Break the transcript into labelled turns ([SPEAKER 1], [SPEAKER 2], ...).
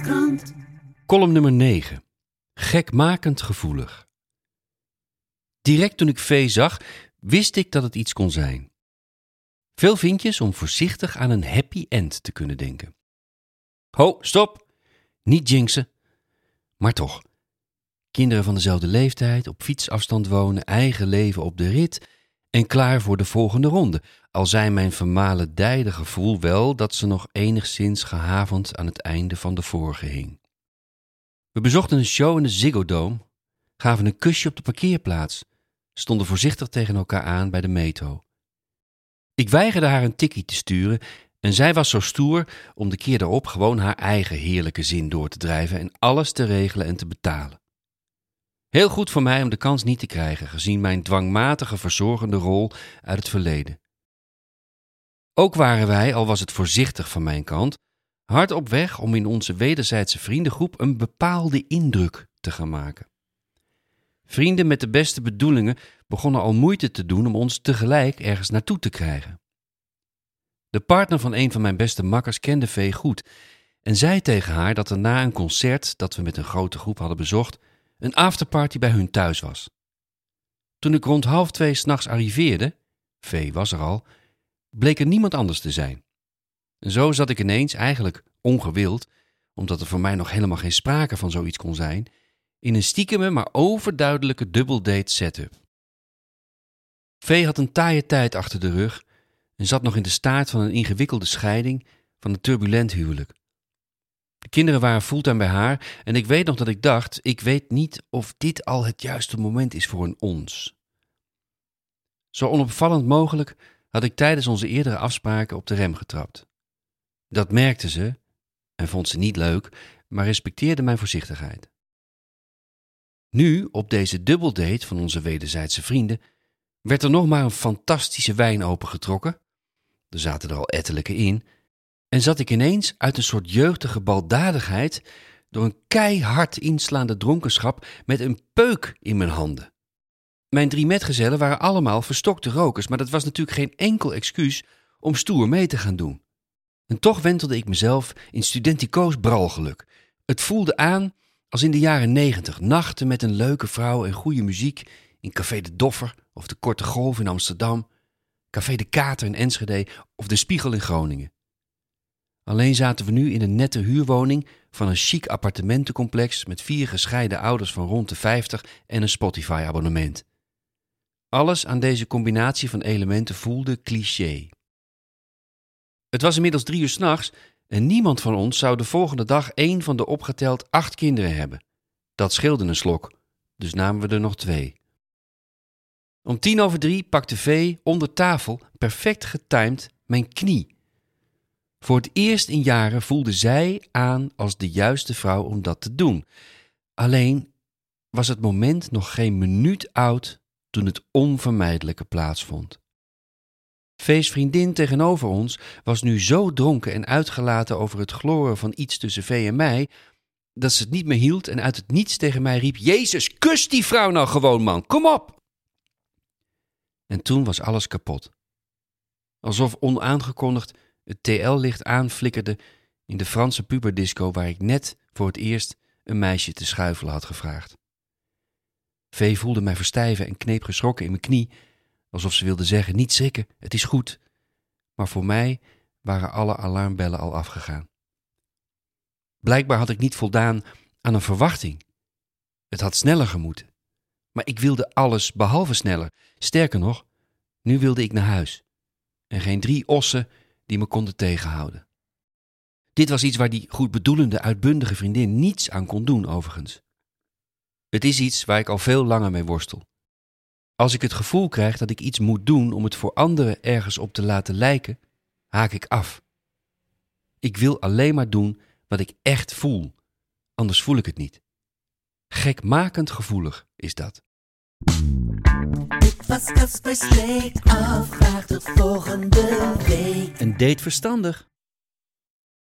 [SPEAKER 1] Volkskrant.
[SPEAKER 2] Nummer 9. Gekmakend gevoelig. Direct toen ik vee zag, wist ik dat het iets kon zijn. Veel vindjes om voorzichtig aan een happy end te kunnen denken. Ho, stop! Niet jinxen. Maar toch. Kinderen van dezelfde leeftijd, op fietsafstand wonen, eigen leven op de rit en klaar voor de volgende ronde. Al zei mijn vermalendijde gevoel wel dat ze nog enigszins gehavend aan het einde van de vorige hing. We bezochten een show in de Ziggo Dome, gaven een kusje op de parkeerplaats, stonden voorzichtig tegen elkaar aan bij de metro. Ik weigerde haar een tikkie te sturen en zij was zo stoer om de keer daarop gewoon haar eigen heerlijke zin door te drijven en alles te regelen en te betalen. Heel goed voor mij om de kans niet te krijgen, gezien mijn dwangmatige verzorgende rol uit het verleden. Ook waren wij, al was het voorzichtig van mijn kant, hard op weg om in onze wederzijdse vriendengroep een bepaalde indruk te gaan maken. Vrienden met de beste bedoelingen begonnen al moeite te doen om ons tegelijk ergens naartoe te krijgen. De partner van een van mijn beste makkers kende Vee goed en zei tegen haar dat er na een concert dat we met een grote groep hadden bezocht, een afterparty bij hun thuis was. Toen ik rond half twee s'nachts arriveerde, Vee was er al, bleek er niemand anders te zijn. En zo zat ik ineens, eigenlijk ongewild, omdat er voor mij nog helemaal geen sprake van zoiets kon zijn, in een stiekeme maar overduidelijke dubbeldate setup. Vee had een taaie tijd achter de rug en zat nog in de staart van een ingewikkelde scheiding van een turbulent huwelijk. De kinderen waren fulltime bij haar en ik weet nog dat ik dacht: ik weet niet of dit al het juiste moment is voor een ons. Zo onopvallend mogelijk had ik tijdens onze eerdere afspraken op de rem getrapt. Dat merkte ze en vond ze niet leuk, maar respecteerde mijn voorzichtigheid. Nu, op deze dubbeldate van onze wederzijdse vrienden, werd er nog maar een fantastische wijn opengetrokken. Er zaten er al ettelijke in. En zat ik ineens uit een soort jeugdige baldadigheid door een keihard inslaande dronkenschap met een peuk in mijn handen. Mijn drie metgezellen waren allemaal verstokte rokers, maar dat was natuurlijk geen enkel excuus om stoer mee te gaan doen. En toch wentelde ik mezelf in studenticoos bralgeluk. Het voelde aan als in de jaren negentig, nachten met een leuke vrouw en goede muziek in Café de Doffer of de Korte Golf in Amsterdam, Café de Kater in Enschede of de Spiegel in Groningen. Alleen zaten we nu in een nette huurwoning van een chic appartementencomplex met vier gescheiden ouders van rond de 50 en een Spotify-abonnement. Alles aan deze combinatie van elementen voelde cliché. Het was inmiddels drie uur s'nachts en niemand van ons zou de volgende dag één van de opgeteld acht kinderen hebben. Dat scheelde een slok, dus namen we er nog twee. Om tien over drie pakte V onder tafel, perfect getimed, mijn knie. Voor het eerst in jaren voelde zij aan als de juiste vrouw om dat te doen. Alleen was het moment nog geen minuut oud toen het onvermijdelijke plaatsvond. Vees vriendin tegenover ons was nu zo dronken en uitgelaten over het gloren van iets tussen Vee en mij, dat ze het niet meer hield en uit het niets tegen mij riep: Jezus, kus die vrouw nou gewoon, man, kom op! En toen was alles kapot. Alsof onaangekondigd het TL-licht aanflikkerde in de Franse puberdisco waar ik net voor het eerst een meisje te schuifelen had gevraagd. Vee voelde mij verstijven en kneep geschrokken in mijn knie, alsof ze wilde zeggen: Niet schrikken, het is goed. Maar voor mij waren alle alarmbellen al afgegaan. Blijkbaar had ik niet voldaan aan een verwachting. Het had sneller gemoeten. Maar ik wilde alles behalve sneller. Sterker nog, nu wilde ik naar huis. En geen drie ossen die me konden tegenhouden. Dit was iets waar die goedbedoelende, uitbundige vriendin niets aan kon doen, overigens. Het is iets waar ik al veel langer mee worstel. Als ik het gevoel krijg dat ik iets moet doen om het voor anderen ergens op te laten lijken, haak ik af. Ik wil alleen maar doen wat ik echt voel, anders voel ik het niet. Gekmakend gevoelig is dat.
[SPEAKER 1] Dit was Week. Afvraag tot volgende week.
[SPEAKER 2] Een date verstandig.